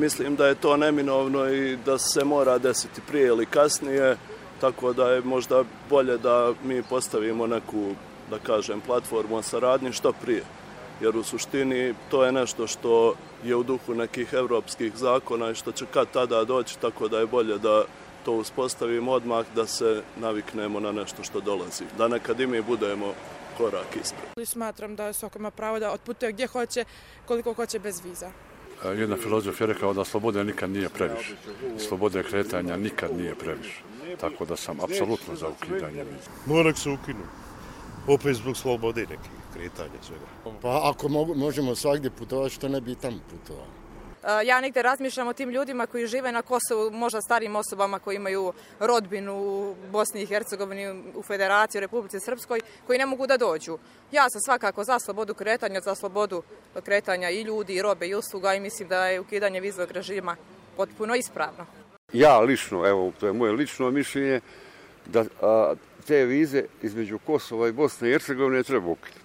mislim da je to neminovno i da se mora desiti prije ili kasnije, tako da je možda bolje da mi postavimo neku, da kažem, platformu saradnji što prije. Jer u suštini to je nešto što je u duhu nekih evropskih zakona i što će kad tada doći, tako da je bolje da to uspostavimo odmah, da se naviknemo na nešto što dolazi. Da nekad i mi budemo korak ispred. Smatram da svako ima pravo da otputuje gdje hoće, koliko hoće bez viza. Jedna filozof je rekao da slobode nikad nije previše. Slobode kretanja nikad nije previše. Tako da sam apsolutno za ukidanje viza. Morak se ukinu. Opet zbog slobode nekih kretanja svega. Pa ako možemo svakdje putovati, što ne bi tamo putovali? Ja negde razmišljam o tim ljudima koji žive na Kosovu, možda starim osobama koji imaju rodbinu u Bosni i Hercegovini, u Federaciji, u Republici Srpskoj, koji ne mogu da dođu. Ja sam svakako za slobodu kretanja, za slobodu kretanja i ljudi, i robe, i usluga i mislim da je ukidanje vizovog režima potpuno ispravno. Ja lično, evo, to je moje lično mišljenje, da a, te vize između Kosova i Bosne i Hercegovine treba ukinuti.